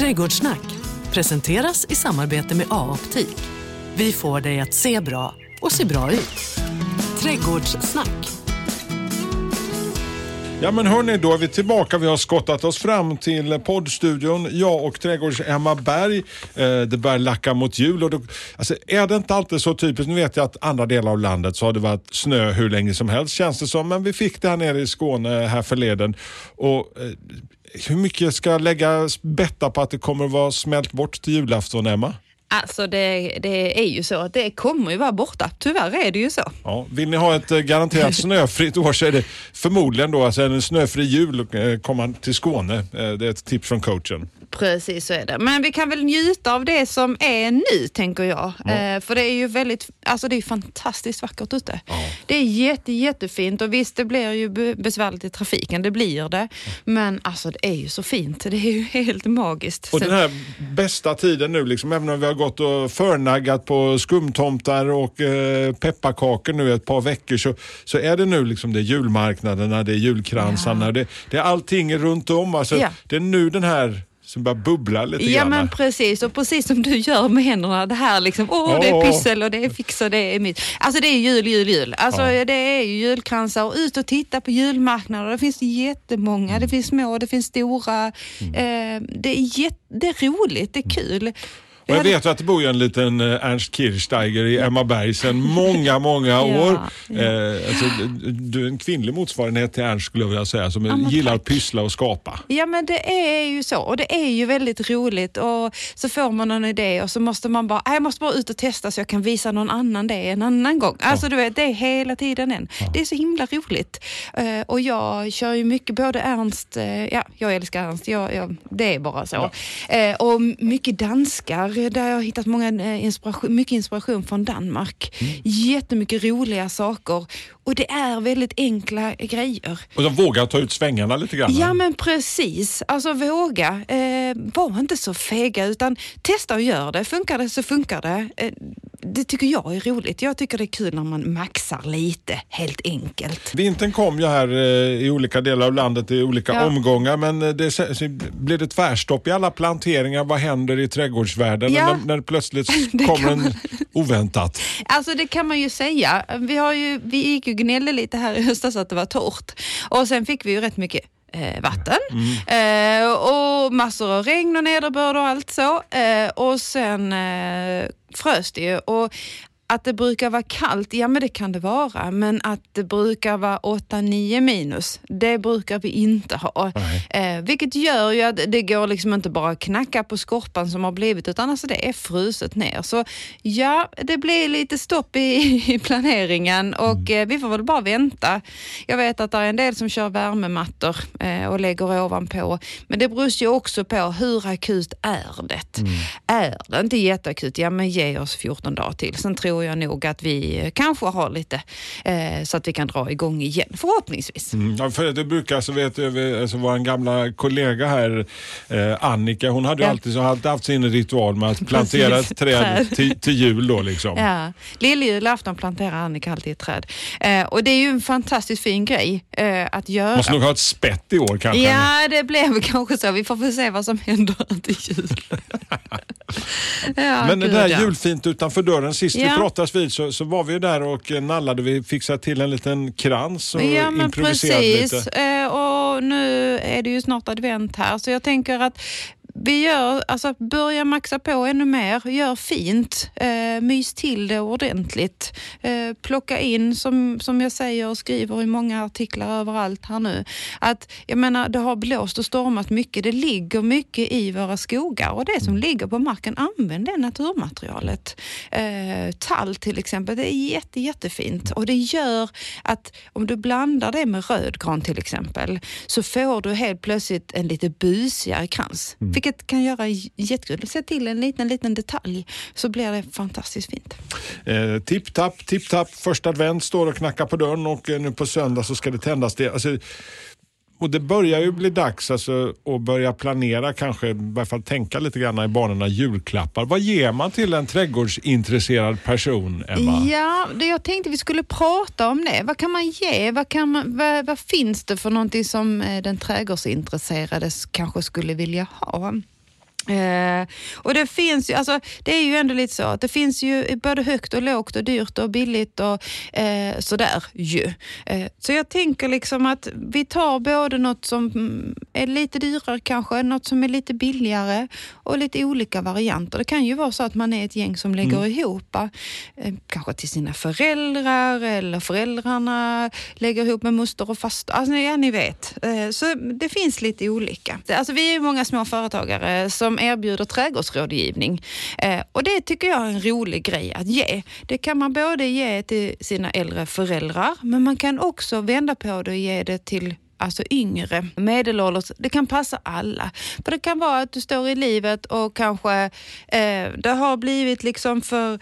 Trädgårdssnack presenteras i samarbete med A-optik. Vi får dig att se bra och se bra ut. Trädgårdssnack. Ja men hörni, då är vi tillbaka. Vi har skottat oss fram till poddstudion. Jag och trädgårds-Emma Berg. Eh, det börjar lacka mot jul. Och då, alltså, är det inte alltid så typiskt? Nu vet jag att andra delar av landet så har det varit snö hur länge som helst känns det som. Men vi fick det här nere i Skåne här förleden. Och, eh, hur mycket ska jag lägga betta på att det kommer att vara smält bort till julafton, Emma? Alltså det, det är ju så att det kommer ju vara borta. Tyvärr är det ju så. Ja, vill ni ha ett eh, garanterat snöfritt år så är det förmodligen då alltså en snöfri jul eh, komma till Skåne. Eh, det är ett tips från coachen. Precis så är det. Men vi kan väl njuta av det som är nu, tänker jag. Ja. För det är ju väldigt, alltså det är fantastiskt vackert ute. Ja. Det är jätte, jättefint och visst, det blir ju be- besvärligt i trafiken, det blir det. Men alltså det är ju så fint, det är ju helt magiskt. Och den här bästa tiden nu, liksom, även om vi har gått och förnaggat på skumtomtar och eh, pepparkakor nu ett par veckor så, så är det nu liksom det är julmarknaderna, det är julkransarna, det, det är allting runt om. Alltså, Ja. Det är nu den här som börjar bubbla lite Ja grann. men precis, och precis som du gör med händerna, det här liksom, åh det är Ja. pyssel och det är fix och det är mitt. Alltså det är jul, jul, jul. Alltså Ja. det är ju julkransar och ut och titta på julmarknader. Det finns jättemånga, det finns små, det finns stora. Mm. Eh, det, är jätte, det är roligt, det är kul. Och jag vet ju att det bor ju en liten eh, Ernst Kirchsteiger i Emma Berg sedan många, många Ja, år. ja. Eh, alltså, du- du är en kvinnlig motsvarighet till Ernst skulle jag vilja säga, som Ja, men gillar att tack. pyssla och skapa. Ja men det är ju så och det är ju väldigt roligt och så får man en idé och så måste man bara, "Nej, jag måste bara ut och testa så jag kan visa någon annan det en annan gång. Alltså du vet, det är hela tiden en. Det är så himla roligt. Eh, och jag kör ju mycket, både Ernst, eh, ja jag älskar Ernst, jag, jag, det är bara så. Och mycket danskar där jag har hittat många, eh, inspiration, mycket inspiration från Danmark. Jättemycket roliga saker och det är väldigt enkla grejer. Och de vågar ta ut svängarna lite grann. Ja men precis, alltså våga. Eh, var inte så fega utan testa och gör det. Funkar det så funkar det. Eh, det tycker jag är roligt. Jag tycker det är kul när man maxar lite, helt enkelt. Vintern kom ju här eh, i olika delar av landet i olika Ja. omgångar men eh, det så- blir det tvärstopp i alla planteringar. Vad händer i trädgårdsvärlden Ja. när, när plötsligt Det kommer en oväntat? Alltså det kan man ju säga. Vi, har ju, vi gick ju gnällde lite här i höstas att det var torrt och sen fick vi ju rätt mycket eh, vatten eh, och massor av regn och nederbörd och allt så. Eh, och sen eh, frös det ju. Och att det brukar vara kallt, ja men det kan det vara, men att det brukar vara 8-9 minus, det brukar vi inte ha. Eh, vilket gör ju att det går liksom inte bara att knacka på skorpan som har blivit, utan alltså det är fruset ner. Så ja, det blir lite stopp i, i planeringen och eh, vi får väl bara vänta. Jag vet att det är en del som kör värmemattor eh, och lägger ovanpå, men det beror ju också på hur akut är det? Är det inte jätteakut, ja men ge oss 14 dagar till. Sen tror jag nog att vi kanske har lite eh, så att vi kan dra igång igen, förhoppningsvis. Mm, ja, för det brukar, så vet jag, alltså vår gamla kollega här, eh, Annika, hon hade ju Ja. alltid, så hade haft sin ritual med att plantera ett träd till, till jul då liksom. Ja, lilljulafton planterar Annika alltid ett träd. Eh, och det är ju en fantastiskt fin grej eh, att göra. Måste nog ha ett spett i år kanske. Ja, det blev kanske så. Vi får väl se vad som händer till jul. ja, Men det gud, där ja. julfint utanför dörren, sist vi Ja. Pratades vid så, så var vi där och nallade, vi fixade till en liten krans och Ja men improviserade precis. lite. Eh, och nu är det ju snart advent här så jag tänker att vi gör, alltså börja maxa på ännu mer, gör fint, eh, mys till det ordentligt. Eh, plocka in, som, som jag säger och skriver i många artiklar överallt här nu, att jag menar det har blåst och stormat mycket, det ligger mycket i våra skogar och det som ligger på marken, använd det naturmaterialet. Eh, tall till exempel, det är jätte, jättefint och det gör att om du blandar det med rödgran till exempel så får du helt plötsligt en lite busigare krans. Vilket kan göra jättekul. Se till en liten, liten detalj så blir det fantastiskt fint. Eh, tipp-tapp, tipp-tapp, första advent står och knackar på dörren och eh, nu på söndag så ska det tändas det. Alltså, och det börjar ju bli dags alltså, att börja planera, kanske i alla fall tänka lite grann i banorna julklappar. Vad ger man till en trädgårdsintresserad person, Emma? Ja, det jag tänkte vi skulle prata om det. Vad kan man ge? Vad, kan man, vad, vad finns det för någonting som eh, den trädgårdsintresserade kanske skulle vilja ha? Eh, och det finns ju, alltså, det är ju ändå lite så att det finns ju både högt och lågt och dyrt och billigt och eh, sådär ju. Eh, så jag tänker liksom att vi tar både något som är lite dyrare kanske, något som är lite billigare och lite olika varianter. Det kan ju vara så att man är ett gäng som lägger mm. ihop, eh, kanske till sina föräldrar eller föräldrarna lägger ihop med moster och faster. Alltså, ja, ni vet. Eh, så det finns lite olika. Alltså, vi är ju många små företagare som erbjuder trädgårdsrådgivning. Eh, och det tycker jag är en rolig grej att ge. Det kan man både ge till sina äldre föräldrar, men man kan också vända på det och ge det till alltså yngre, medelålders. Det kan passa alla. För det kan vara att du står i livet och kanske eh, det har blivit liksom för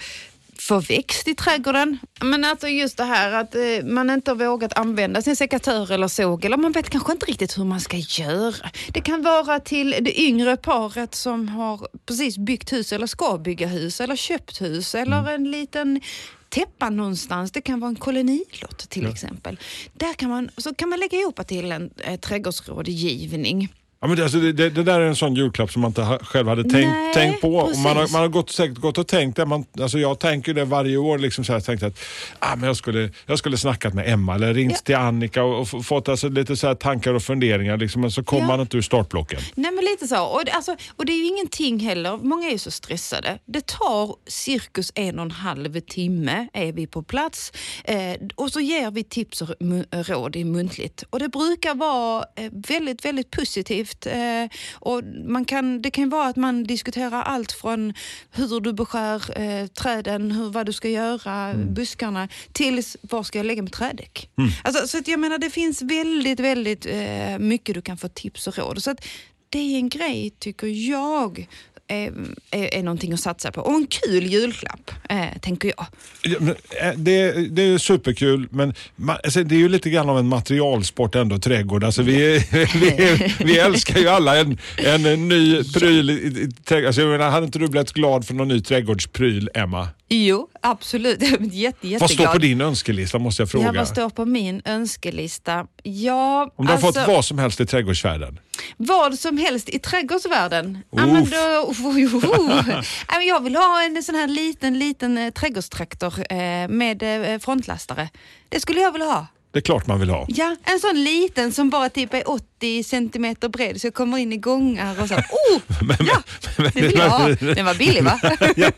för växt i trädgården. Men alltså just det här att eh, man inte har vågat använda sin sekatör eller såg eller man vet kanske inte riktigt hur man ska göra. Det kan vara till det yngre paret som har precis byggt hus eller ska bygga hus eller köpt hus eller mm. en liten täppa någonstans. Det kan vara en kolonilott till ja. exempel. Där kan man, så kan man lägga ihop till en eh, trädgårdsrådgivning. Ja, men det, alltså, det, det, där är en sån julklapp som man inte själv hade tänkt, Nej, tänkt på. Man har, man har gått, säkert gått och tänkt det. Man, alltså jag tänker det varje år. Liksom så här, tänkte att ah, men jag, skulle, jag skulle snackat med Emma eller ringt ja. till Annika och, och fått alltså, lite så tankar och funderingar. Liksom, men så kommer ja. man inte ur startblocken. Nej men lite så. Och alltså, och det är ju ingenting heller. Många är ju så stressade. Det tar cirkus en och en halv timme är vi på plats eh, och så ger vi tips och råd i muntligt. Och det brukar vara eh, väldigt, väldigt positivt aktivt. Eh, och man kan, det kan vara att man diskuterar allt från hur du beskär eh, träden, hur, vad du ska göra, mm. buskarna, till var ska jag lägga mitt trädäck. Mm. Alltså, så att jag menar, det finns väldigt, väldigt eh, mycket du kan få tips och råd. Så att det är en grej, tycker jag, är, är, är någonting att satsa på. Och en kul julklapp, eh, tänker jag. Ja, eh, det, det är superkul, men man, alltså, det är ju lite grann av en materialsport ändå, trädgård. Alltså, vi, vi, vi älskar ju alla en, en ny pryl. I, i, alltså, jag menar, hade inte du blivit glad för någon ny trädgårdspryl, Emma? Jo, absolut. Jätte, jätteglad. Vad står på din önskelista måste jag fråga? Ja, vad står på min önskelista? Ja, Om du alltså, har fått alltså- vad som helst i trädgårdsvärlden? Vad som helst i trädgårdsvärlden? Ja, men då, oh, oh, oh. jag vill ha en sån här liten, liten eh, trädgårdstraktor eh, med eh, frontlastare. Det skulle jag vilja ha. Det är klart man vill ha. Ja, en sån liten som bara typ är 80 centimeter bred så kommer in i gångar och så. Oh! men, ja, men, det vill jag ha. Den var billig va? ja.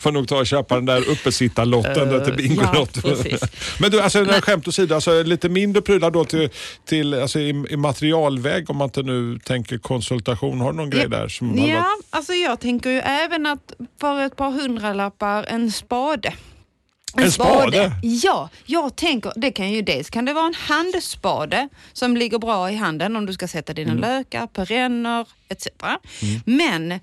Får nog ta och köpa den där uppesittarlotten uh, till Bingolotten. Ja, men du, alltså, men, skämt åsido, alltså, lite mindre prylar då till, till, alltså, i, i materialväg om man inte nu tänker konsultation. Har du någon grej där? Som ja, varit... alltså jag tänker ju även att för ett par hundralappar en spade. En, en spade. spade? Ja, jag tänker, det kan ju dels kan det vara en handspade som ligger bra i handen om du ska sätta dina mm. lökar, perenner etc. Mm. Men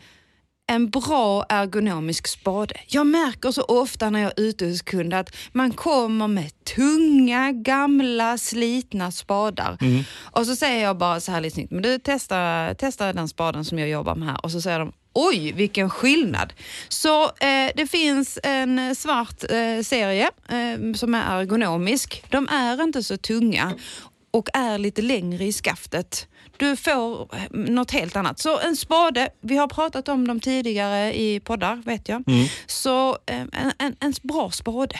en bra ergonomisk spade. Jag märker så ofta när jag är ute hos kunder att man kommer med tunga, gamla, slitna spadar. Mm. Och så säger jag bara så här lite snyggt, men du testa, testa den spaden som jag jobbar med här. Och så säger de, oj vilken skillnad. Så eh, det finns en svart eh, serie eh, som är ergonomisk. De är inte så tunga och är lite längre i skaftet. Du får eh, något helt annat. Så en spade, vi har pratat om dem tidigare i poddar vet jag. Mm. Så eh, en, en, en bra spade.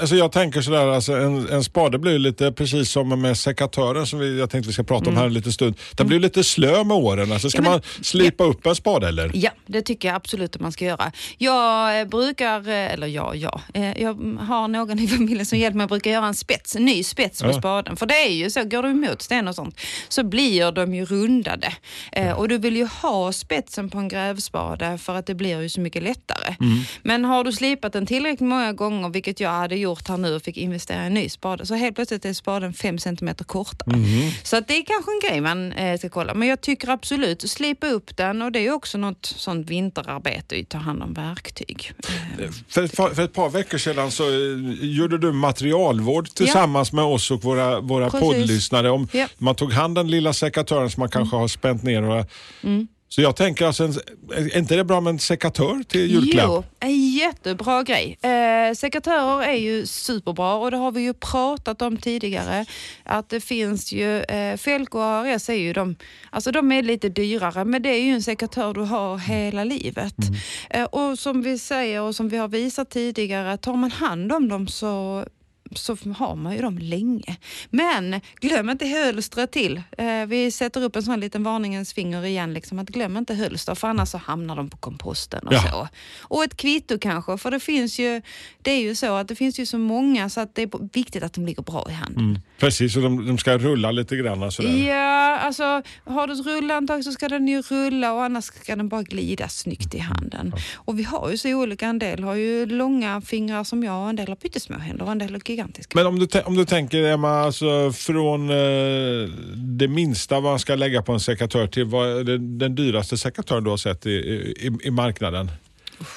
Alltså jag tänker sådär, alltså en, en spade blir lite precis som med sekatören som vi, jag tänkte vi ska prata om mm. här en liten stund. Den blir lite slö med åren. Alltså ska ja, men, man slipa ja. upp en spade eller? Ja, det tycker jag absolut att man ska göra. Jag eh, brukar, eh, eller ja, ja, eh, jag har någon i familjen som hjälper mig att brukar göra en spets, en ny spets på ja. spaden. För det är ju så, går du emot sten och sånt så blir de ju rundade. Och du vill ju ha spetsen på en grävspade för att det blir ju så mycket lättare. Mm. Men har du slipat den tillräckligt många gånger, vilket jag hade gjort gjort här nu och fick investera i en ny spade. Så helt plötsligt är spaden fem centimeter kortare. Mhm. Så att det är kanske en grej man eh, ska kolla. Men jag tycker absolut, slipa upp den och det är också något sånt vinterarbete att ta hand om verktyg. Eh, För, ett par- för ett par veckor sedan så eh, gjorde du materialvård tillsammans med oss och våra, våra Precis. poddlyssnare. Om Ja. Man tog hand den lilla sekatören som man kanske har spänt ner. Och, Mm. Så jag tänker, alltså, en, är inte det bra med en sekatör till julklapp? Jo, en jättebra grej. Eh, sekatörer är ju superbra och det har vi ju pratat om tidigare. Att det finns ju, eh, Felko och ARS är ju de, alltså de är lite dyrare men det är ju en sekatör du har hela livet. Eh, och som vi säger och som vi har visat tidigare, tar man hand om dem så så har man ju dem länge. Men glöm inte hölstret till. Eh, vi sätter upp en sån liten varningens finger igen, liksom, att glöm inte hölster för annars så hamnar de på komposten och Ja. så. Och ett kvitto kanske, för det finns ju, det är ju så att det finns ju så många så att det är viktigt att de ligger bra i handen. Mm. Precis, och de, de ska rulla lite grann. Sådär. Ja, alltså har du ett rullhandtag så ska den ju rulla och annars ska den bara glida snyggt i handen. Och vi har ju så olika, en del har ju långa fingrar som jag och en del har pyttesmå händer och en del har gigantiska. Men om du, om du tänker Emma, alltså, från eh, det minsta man ska lägga på en sekatör till vad den, den dyraste sekatören du har sett i, i, i marknaden?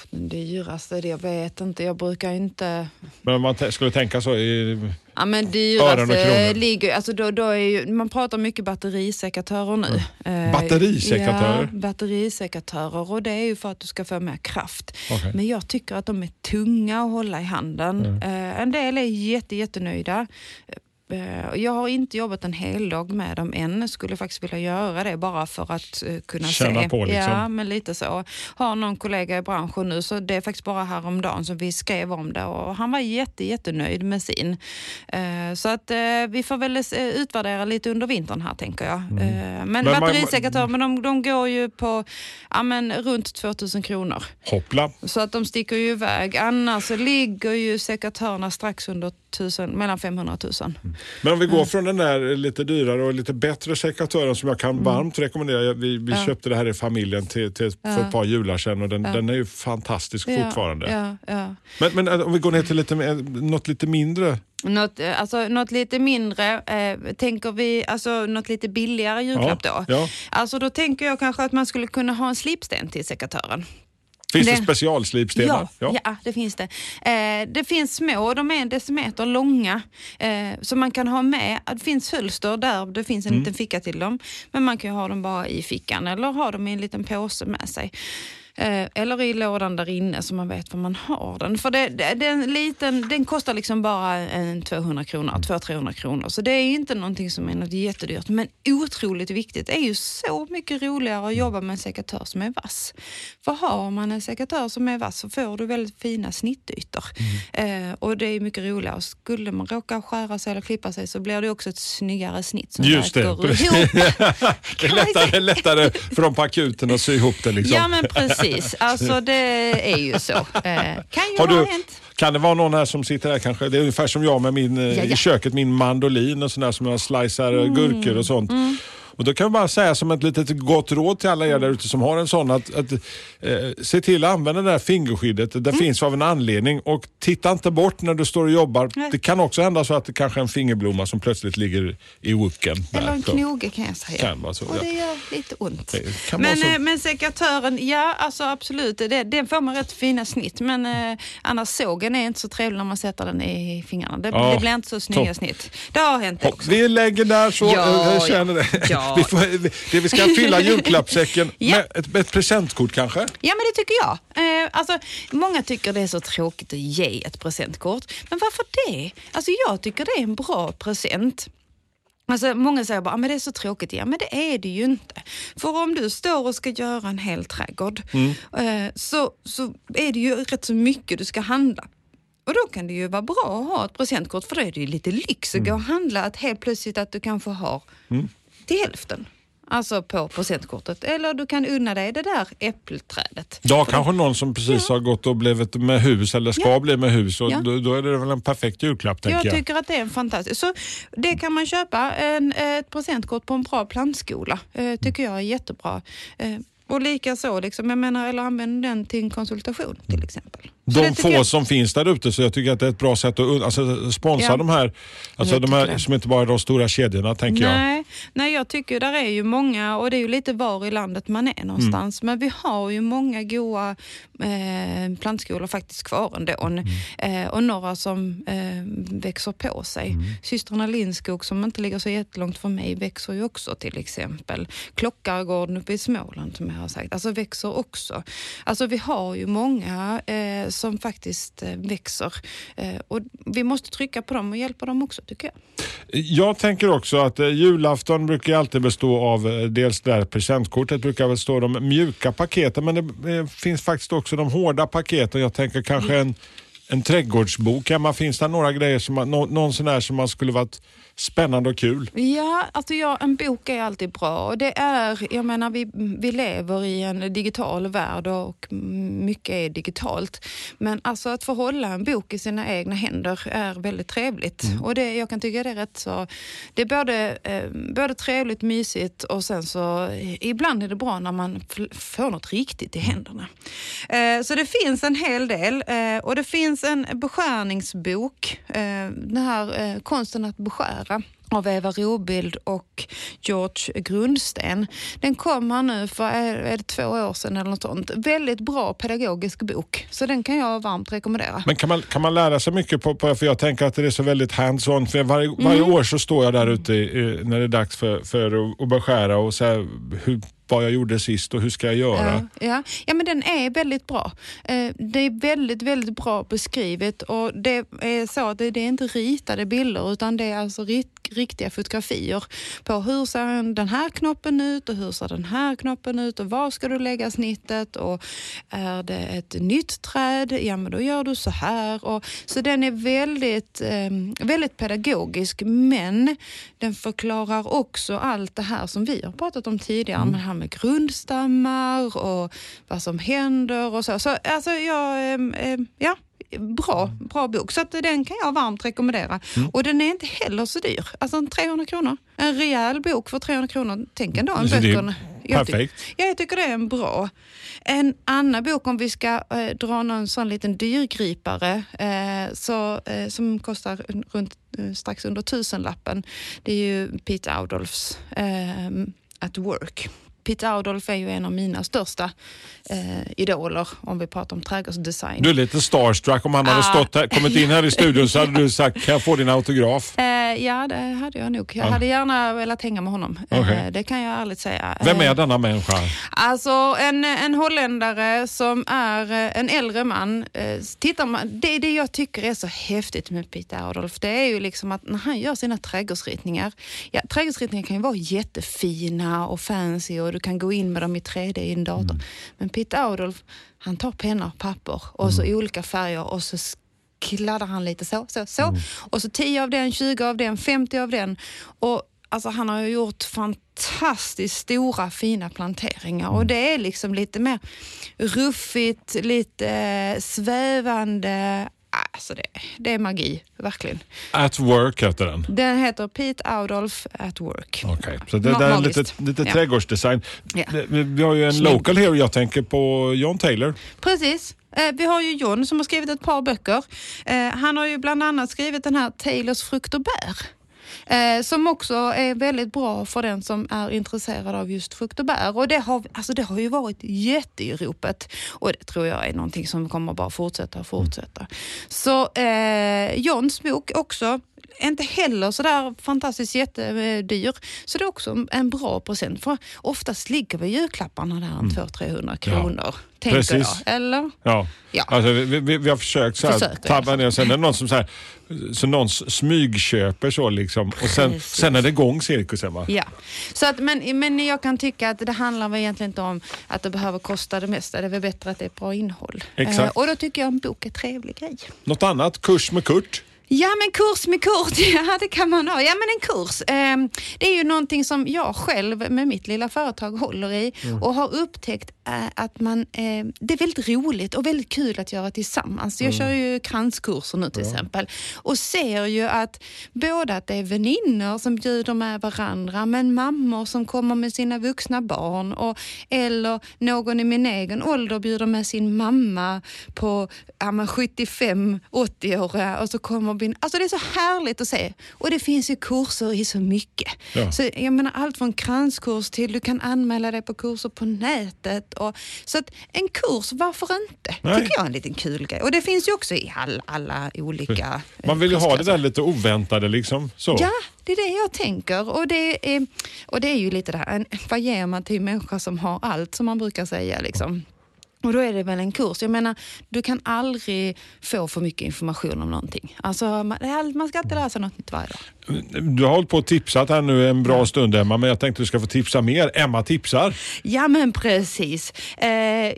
Den dyraste, det jag vet inte. Jag brukar inte... Men om man skulle tänka så i... Ja men dyraste ligger alltså då, då är ju, man pratar mycket batterisekatörer nu. Eh, Batterisekatörer? Ja, batterisekatörer och det är ju för att du ska få mer kraft. Okej. Men jag tycker att de är tunga att hålla i handen. Mm. Eh, en del är jätte, jättenöjda. Eh, Jag har inte jobbat en hel dag med dem än. Skulle faktiskt vilja göra det bara för att eh, kunna Känna se. på, liksom. Ja, men lite så. Har någon kollega i branschen nu så det är faktiskt bara häromdagen som vi skrev om det och han var jätte, jättenöjd med sin. Eh, Så att vi får väl utvärdera lite under vintern här tänker jag. Mm. Men, man- batterisekatörer, men de, de går ju på ja, men runt 2000 kronor. Hoppla. Så att de sticker ju iväg. Annars ligger ju sekatörerna strax under 1000, mellan 500 och 1000. Men om vi går från den där lite dyrare och lite bättre sekatören som jag kan varmt rekommendera. Vi, vi Mm. Ja. köpte det här i familjen till, till, för Ja. ett par jular sedan och den, Ja. den är ju fantastisk fortfarande. Men, men eh, om vi går ner till lite, något lite mindre. Något, eh, alltså, något lite mindre, eh, tänker vi, alltså något lite billigare julklapp Ja, då. ja. Alltså då tänker jag kanske att man skulle kunna ha en slipsten till sekatören. Finns det, Det- specialslipstenar? Ja, ja. det finns det. Eh, det finns små, de är en decimeter långa, eh, som man kan ha med. Det finns hölster där det finns en liten ficka till dem, men man kan ha dem bara i fickan eller ha dem i en liten påse med sig. Eh, eller i lådan där inne så man vet var man har den. För det, det, den, liten, den kostar liksom bara en 200 kronor, 200-300 kronor. Så det är inte någonting som är något jättedyrt. Men otroligt viktigt. Det är ju så mycket roligare att jobba med en sekatör som är vass. För har man en sekatör som är vass så får du väldigt fina snittytor. Eh, och det är mycket roligare. Och Skulle man råka skära sig eller klippa sig så blir det också ett snyggare snitt som Just det. räcker ihop. det är lättare, lättare för dem på akuten att sy ihop det. Liksom. Ja men precis, alltså det är ju så. Eh, kan ju Har ha du, hänt. kan det vara någon här som sitter här kanske? Det är ungefär som jag med min, eh, Ja, ja. i köket, min mandolin och sådär som jag slicear Mm. gurkor och sånt. Och då kan jag bara säga som ett litet gott råd till alla er där ute som har en sån att, att eh, se till att använda det här fingerskyddet. Mm. Det finns av en anledning och titta inte bort när du står och jobbar. Nej. Det kan också hända så att det kanske är en fingerblomma som plötsligt ligger i wooken. Eller en knoge kan jag säga. Kan vara så, och ja. det gör lite ont. Det Men, så. eh, men sekatören, ja alltså absolut, det, den får man rätt fina snitt. Men eh, annars sågen är inte så trevlig när man sätter den i fingrarna. Det, Ja. det blir inte så snygga snitt. Det har hänt också. Vi lägger där så, Ja, jag känner det. ja. Vi, får, det vi ska fylla julklappssäcken Ja. med ett, ett presentkort kanske. Ja men det tycker jag. Eh, alltså, många tycker det är så tråkigt att ge ett presentkort. Men varför det? Alltså, jag tycker det är en bra present. Alltså, många säger bara att det är så tråkigt. Ja, men det är det ju inte. För om du står och ska göra en hel trädgård eh, så, så är det ju rätt så mycket du ska handla. Och då kan det ju vara bra att ha ett presentkort för då är det ju lite lyx att gå och handla. Att helt plötsligt att du kanske har till hälften. Alltså på presentkortet. Eller du kan unna dig det där äppelträdet. Ja, kanske någon som precis har gått och blivit med hus eller ska Ja. bli med hus. Och Ja. då, då är det väl en perfekt julklapp tänker Jag jag. tycker att det är en fantastisk. Så det kan man köpa, en, ett presentkort på en bra plantskola. Eh, tycker jag är jättebra. Eh, och lika så, liksom, jag menar, eller använd den till en konsultation till exempel. De få jag- som finns där ute så jag tycker att det är ett bra sätt att alltså, sponsra Ja. de här, alltså de här som inte bara är de stora kedjorna tänker jag. Nej, nej, jag tycker där är ju många och det är ju lite var i landet man är någonstans. Men vi har ju många goa eh, plantskolor faktiskt kvar ändå. Eh, och några som eh, växer på sig. Systrarna Lindskog som inte ligger så jättelångt från mig växer ju också till exempel. Klockargården uppe i Småland som jag har sagt, alltså växer också. Alltså vi har ju många eh, som faktiskt eh, växer eh, och vi måste trycka på dem och hjälpa dem också tycker jag. Jag tänker också att eh, julafton brukar alltid bestå av dels där presentkortet brukar väl stå de mjuka paketen men det finns faktiskt också de hårda paketen. Jag tänker kanske en, en trädgårdsbok. Emma, finns det några grejer som man, nå, någon sån där som man skulle varit spännande och kul? Ja, alltså ja, en bok är alltid bra. Och det är, jag menar, vi, vi lever i en digital värld och mycket är digitalt. Men alltså att få hålla en bok i sina egna händer är väldigt trevligt. Och det, jag kan tycka det är rätt så... Det är både, eh, både trevligt, mysigt och sen så eh, ibland är det bra när man får något riktigt i händerna. Eh, så det finns en hel del. Eh, och det finns en beskärningsbok, eh, den här konsten att beskära av Eva Robild och George Grundsten. Den kom här nu för är, är det två år sedan eller något sånt. Väldigt bra pedagogisk bok, så den kan jag varmt rekommendera. Men kan man, kan man lära sig mycket på, på för jag tänker att det är så väldigt hands-on. För varje, varje Mm. år så står jag där ute i, när det är dags för, för att, beskära och säga hur, vad jag gjorde sist och hur ska jag göra. Ja, ja. ja, men den är väldigt bra. Eh, Det är väldigt, väldigt bra beskrivet och det är så att det det är inte ritade bilder utan det är alltså rit, riktiga fotografier på hur ser den här knoppen ut och hur ser den här knoppen ut och var ska du lägga snittet och är det ett nytt träd, ja men då gör du så här. Och, så den är väldigt, eh, väldigt pedagogisk men den förklarar också allt det här som vi har pratat om tidigare, med det här med grundstammar och vad som händer och så. Så alltså jag, ehm, ehm, ja, bra, bra bok. Så att den kan jag varmt rekommendera. Och den är inte heller så dyr. Alltså en 300 kronor. En rejäl bok för 300 kronor. Tänk ändå en böckerna. Jag perfekt. Ja, jag tycker det är en bra. En annan bok om vi ska eh, dra någon sån liten dyrgripare eh, så, eh, som kostar runt eh, strax under tusenlappen. Det är ju Pete Audolfs eh, At Work. Pete Audolf är ju en av mina största eh, idoler om vi pratar om trädgårdsdesign. Du är lite starstruck. Om han hade Ah. stått här, kommit in här i studion så hade du sagt, kan jag få din autograf? Eh, ja, det hade jag nog. Jag Ja. hade gärna velat hänga med honom. Okej. Eh, det kan jag ärligt säga. Vem Eh, är denna människa? Alltså en, en holländare som är eh, en äldre man. Eh, Tittar man, det det jag tycker är så häftigt med Peter Adolf. Det är ju liksom att när han gör sina trädgårdsritningar. Ja, trädgårdsritningar kan ju vara jättefina och fancy och du kan gå in med dem i 3D i en dator. Men Peter Adolf, han tar penna och papper och så olika färger och så kladdar han lite så, så, så. Och så 10 av den, 20 av den, 50 av den. Och Alltså han har ju gjort fantastiskt stora fina planteringar och det är liksom lite mer ruffigt, lite eh, svävande. Alltså det, det är magi, verkligen. At Work heter den. Den heter Pete Adolf at Work. Okej, så det Ma- är lite, lite Ja. trädgårdsdesign. Ja. Vi, har ju en local hero, jag tänker på John Taylor. Precis. Eh, vi har ju John som har skrivit ett par böcker. Eh, han har ju bland annat skrivit den här Taylors frukt och bär. Eh, som också är väldigt bra för den som är intresserad av just frukt och bär. Och det har, alltså det har ju varit jätte i ropet. Och det tror jag är någonting som kommer bara fortsätta och fortsätta. Så eh, Johns bok också, inte heller sådär fantastiskt jättedyr. Så det är också en bra present. För oftast ligger väl julklapparna där en 200-300 kronor. Tänker Precis. jag. Eller? Ja. Ja. Alltså, vi, vi, vi har försökt så här, Försöker tabba ner. Sen är det någon som så, här, så någon smygköper så liksom. Och sen, Precis. sen är det igång cirkusen va? Ja, så att, men, men jag kan tycka att det handlar väl egentligen inte om att det behöver kosta det mesta. Det är väl bättre att det är bra innehåll. Exakt. Eh, och då tycker jag en bok är en trevlig grej. Något annat? Kurs med Kurt? Ja men kurs med kort, ja det kan man ha. Ja men en kurs, eh, det är ju någonting som jag själv med mitt lilla företag håller i Mm. och har upptäckt eh, att man, eh, det är väldigt roligt och väldigt kul att göra tillsammans. Jag Mm. kör ju kranskurser nu till exempel och ser ju att både att det är väninnor som bjuder med varandra men mammor som kommer med sina vuxna barn och, eller någon i min egen ålder bjuder med sin mamma på ja, men 75-80-åriga och så kommer bin... Alltså det är så härligt att se. Och det finns ju kurser i så mycket. Ja. Så jag menar allt från kranskurs till du kan anmäla dig på kurser på nätet. Och, så att en kurs, varför inte? Nej. tycker jag är en liten kul grej. Och det finns ju också i all, alla olika eh, Man vill ju ha det där lite oväntade liksom. Så. Ja, det är det jag tänker. Och det är, och det är ju lite det här, vad ger man till en människa som har allt, som man brukar säga. Liksom. Och då är det väl en kurs. Jag menar, du kan aldrig få för mycket information om någonting. Alltså, man, man ska lära sig något nytt varje dag. Du har hållit på och tipsat här nu en bra stund Emma, men jag tänkte du ska få tipsa mer. Emma tipsar. Ja men precis. Eh,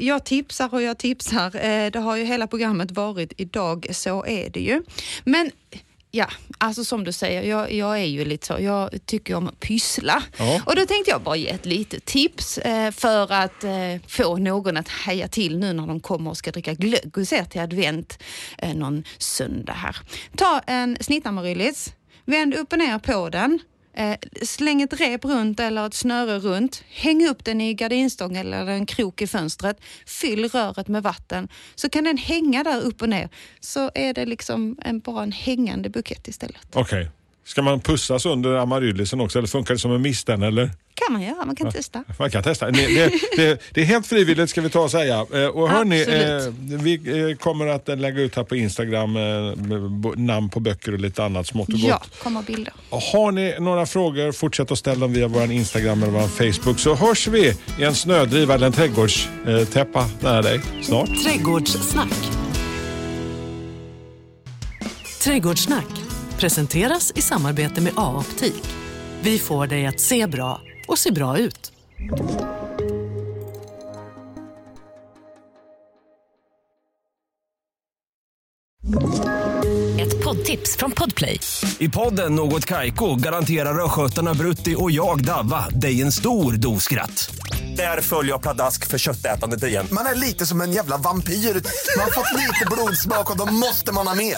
jag tipsar och jag tipsar. Eh, det har ju hela programmet varit idag, så är det ju. Men Ja, alltså som du säger, jag, jag är ju lite så, jag tycker om att pyssla. Ja. Och då tänkte jag bara ge ett litet tips eh, för att eh, få någon att heja till nu när de kommer och ska dricka glögg och ser till advent eh, någon söndag här. Ta en snittamaryllis, vänd upp och ner på den. Eh, släng ett rep runt eller ett snöre runt. Häng upp den i gardinstång eller en krok i fönstret. Fyll röret med vatten. Så kan den hänga där upp och ner. Så är det liksom en, bara en hängande bukett istället. Okej. Ska man pussas under amaryllisen också eller funkar det som en misten eller? kan man göra, man kan testa. Man kan testa. Det, det, det, det är helt frivilligt ska vi ta och säga. Eh, Och hörni, eh, vi eh, kommer att lägga ut här på Instagram eh, namn på böcker och lite annat smått och gott. Ja, kommer bilder. Har ni några frågor, fortsätt att ställa dem via vår Instagram eller vår Facebook så hörs vi i en snödriva eller en trädgårdstäppa nära dig snart. Trädgårdssnack. Trädgårdssnack presenteras i samarbete med A-optik. Vi får dig att se bra och se bra ut. Ett poddtips från Podplay. I podden Något Kaiko garanterar östgötarna Brutti och jag, Davva, dig en stor dos skratt. Där följer jag pladask för köttätandet igen. Man är lite som en jävla vampyr. Man har fått lite blodsmak och då måste man ha mer.